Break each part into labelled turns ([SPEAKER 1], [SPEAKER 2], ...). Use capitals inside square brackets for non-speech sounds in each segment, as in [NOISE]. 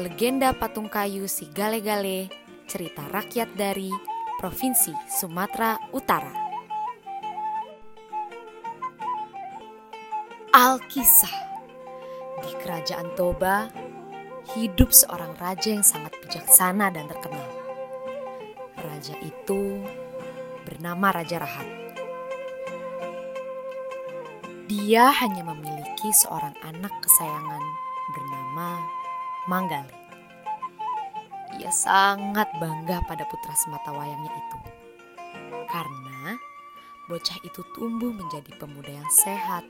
[SPEAKER 1] Legenda Patung Kayu Si Gale-Gale, cerita rakyat dari Provinsi Sumatera Utara. Alkisah Di Kerajaan Toba, hidup seorang raja yang sangat bijaksana dan terkenal. Raja itu bernama Raja Rahat. Dia hanya memiliki seorang anak kesayangan bernama Manggale. Ia sangat bangga pada putra semata wayangnya itu. Karena bocah itu tumbuh menjadi pemuda yang sehat,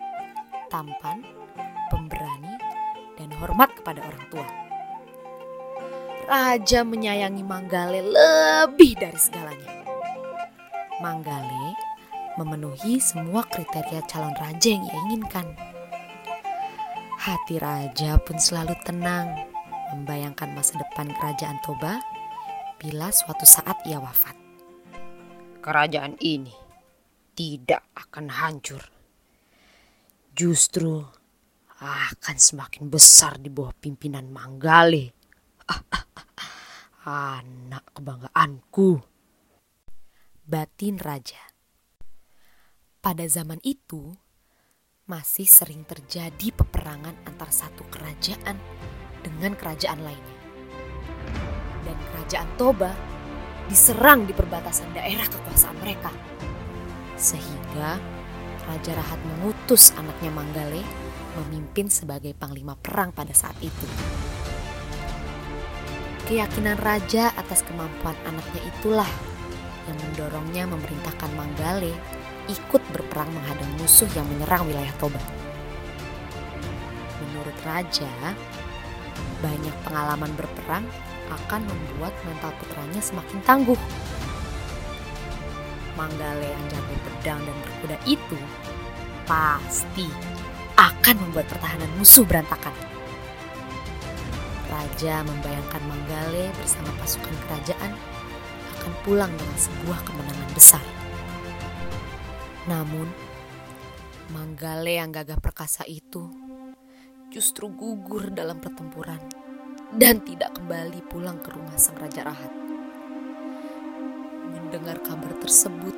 [SPEAKER 1] tampan, pemberani, dan hormat kepada orang tua. Raja menyayangi Manggale lebih dari segalanya. Manggale memenuhi semua kriteria calon raja yang ia inginkan. Hati raja pun selalu tenang membayangkan masa depan kerajaan Toba bila suatu saat ia wafat.
[SPEAKER 2] Kerajaan ini tidak akan hancur. Justru akan semakin besar di bawah pimpinan Manggale. [LAUGHS] Anak kebanggaanku.
[SPEAKER 1] Batin Raja Pada zaman itu, masih sering terjadi peperangan antar satu kerajaan dengan kerajaan lainnya. Dan kerajaan Toba diserang di perbatasan daerah kekuasaan mereka. Sehingga Raja Rahat mengutus anaknya Manggale memimpin sebagai panglima perang pada saat itu. Keyakinan raja atas kemampuan anaknya itulah yang mendorongnya memerintahkan Manggale ikut berperang menghadang musuh yang menyerang wilayah Toba. Menurut raja, banyak pengalaman berperang akan membuat mental putranya semakin tangguh. Manggale yang jago pedang dan berkuda itu pasti akan membuat pertahanan musuh berantakan. Raja membayangkan Manggale bersama pasukan kerajaan akan pulang dengan sebuah kemenangan besar. Namun, Manggale yang gagah perkasa itu justru gugur dalam pertempuran dan tidak kembali pulang ke rumah sang Raja Rahat. Mendengar kabar tersebut,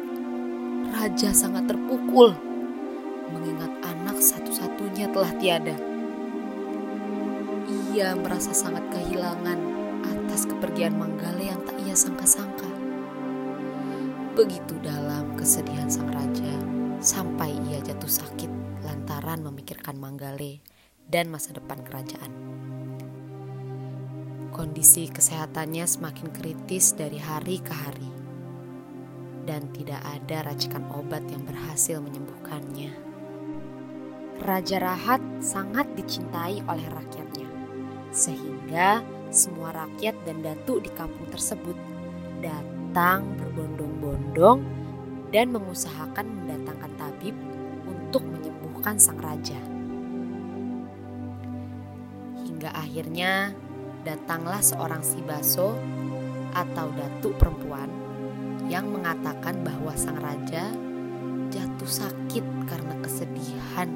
[SPEAKER 1] Raja sangat terpukul mengingat anak satu-satunya telah tiada. Ia merasa sangat kehilangan atas kepergian Manggale yang tak ia sangka-sangka. Begitu dalam kesedihan sang raja sampai ia jatuh sakit lantaran memikirkan Manggale dan masa depan kerajaan. Kondisi kesehatannya semakin kritis dari hari ke hari, dan tidak ada racikan obat yang berhasil menyembuhkannya. Raja Rahat sangat dicintai oleh rakyatnya, sehingga semua rakyat dan datu di kampung tersebut datang berbondong-bondong dan mengusahakan mendatangkan tabib untuk menyembuhkan sang raja. Hingga akhirnya datanglah seorang Sibaso atau datuk perempuan yang mengatakan bahwa sang raja jatuh sakit karena kesedihan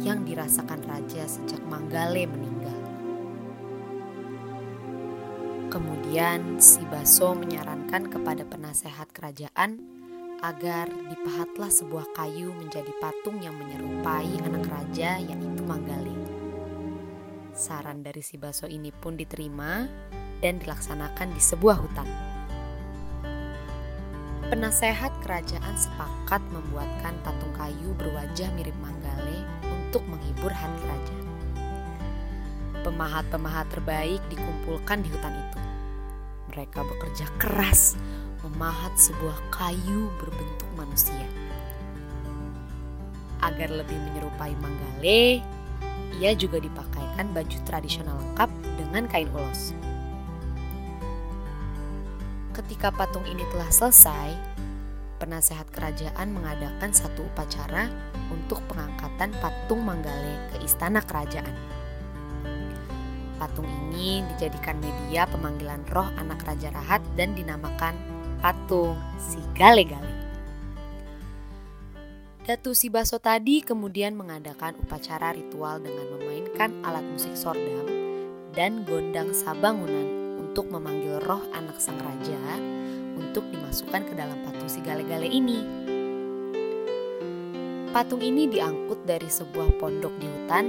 [SPEAKER 1] yang dirasakan raja sejak Manggale meninggal. Kemudian Sibaso menyarankan kepada penasehat kerajaan agar dipahatlah sebuah kayu menjadi patung yang menyerupai anak raja yaitu Manggale. Saran dari si Baso ini pun diterima dan dilaksanakan di sebuah hutan. Penasehat kerajaan sepakat membuatkan patung kayu berwajah mirip Manggale untuk menghibur hati raja. Pemahat-pemahat terbaik dikumpulkan di hutan itu. Mereka bekerja keras memahat sebuah kayu berbentuk manusia. Agar lebih menyerupai Manggale, ia juga dipakaikan baju tradisional lengkap dengan kain ulos. Ketika patung ini telah selesai, penasehat kerajaan mengadakan satu upacara untuk pengangkatan patung Manggale ke istana kerajaan. Patung ini dijadikan media pemanggilan roh anak Raja Rahat dan dinamakan patung si Gale-Gale. Datu Sibaso tadi kemudian mengadakan upacara ritual dengan memainkan alat musik sordam dan gondang sabangunan untuk memanggil roh anak sang raja untuk dimasukkan ke dalam patung si gale-gale ini. Patung ini diangkut dari sebuah pondok di hutan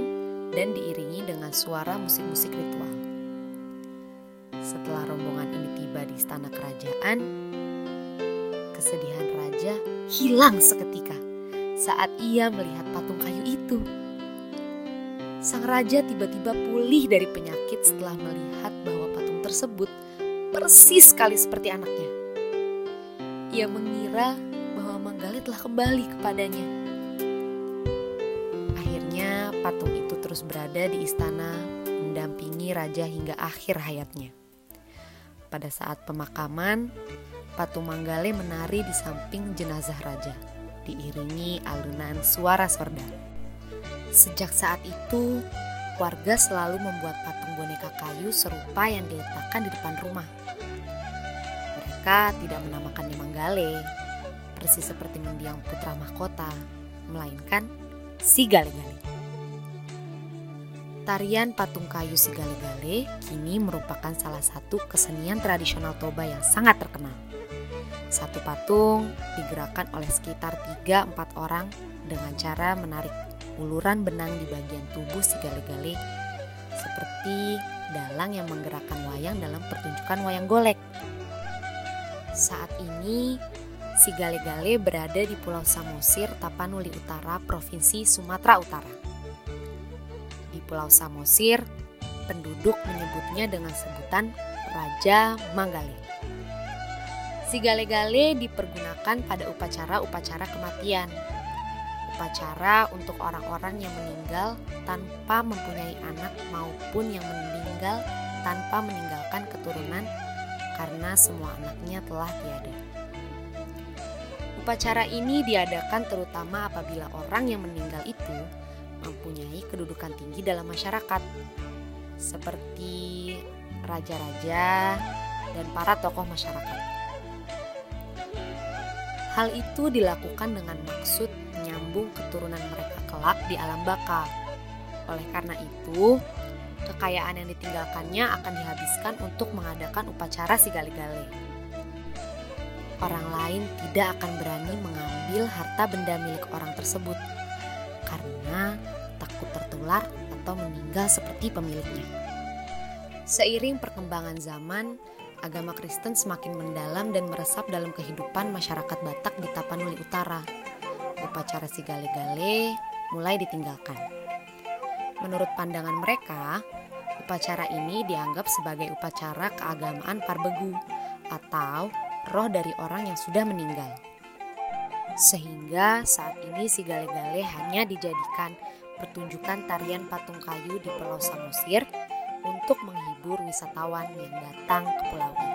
[SPEAKER 1] dan diiringi dengan suara musik-musik ritual. Setelah rombongan ini tiba di istana kerajaan, kesedihan raja hilang seketika saat ia melihat patung kayu itu. Sang raja tiba-tiba pulih dari penyakit setelah melihat bahwa patung tersebut persis sekali seperti anaknya. Ia mengira bahwa Manggale telah kembali kepadanya. Akhirnya patung itu terus berada di istana mendampingi raja hingga akhir hayatnya. Pada saat pemakaman, patung Manggale menari di samping jenazah raja, diiringi alunan suara sorda. Sejak saat itu, warga selalu membuat patung boneka kayu serupa yang diletakkan di depan rumah. Mereka tidak menamakannya Manggale, persis seperti mendiang putra mahkota, melainkan si Gale-Gale. Tarian patung kayu si Gale-Gale kini merupakan salah satu kesenian tradisional Toba yang sangat terkenal. Satu patung digerakkan oleh sekitar 3-4 orang dengan cara menarik uluran benang di bagian tubuh si Gale-Gale seperti dalang yang menggerakkan wayang dalam pertunjukan wayang golek. Saat ini, si Gale-Gale berada di Pulau Samosir, Tapanuli Utara, Provinsi Sumatera Utara. Di Pulau Samosir, penduduk menyebutnya dengan sebutan Raja Manggale. Si Gale-Gale dipergunakan pada upacara-upacara kematian. Upacara untuk orang-orang yang meninggal tanpa mempunyai anak maupun yang meninggal tanpa meninggalkan keturunan karena semua anaknya telah tiada. Upacara ini diadakan terutama apabila orang yang meninggal itu mempunyai kedudukan tinggi dalam masyarakat, seperti raja-raja dan para tokoh masyarakat. Hal itu dilakukan dengan maksud menyambung keturunan mereka kelak di alam baka. Oleh karena itu, kekayaan yang ditinggalkannya akan dihabiskan untuk mengadakan upacara si gale-gale. Orang lain tidak akan berani mengambil harta benda milik orang tersebut karena takut tertular atau meninggal seperti pemiliknya. Seiring perkembangan zaman, agama Kristen semakin mendalam dan meresap dalam kehidupan masyarakat Batak di Tapanuli Utara. Upacara si gale-gale mulai ditinggalkan. Menurut pandangan mereka, upacara ini dianggap sebagai upacara keagamaan Parbegu atau roh dari orang yang sudah meninggal. Sehingga saat ini si gale-gale hanya dijadikan pertunjukan tarian patung kayu di Pulau Samosir untuk menghibur wisatawan yang datang ke pulau itu.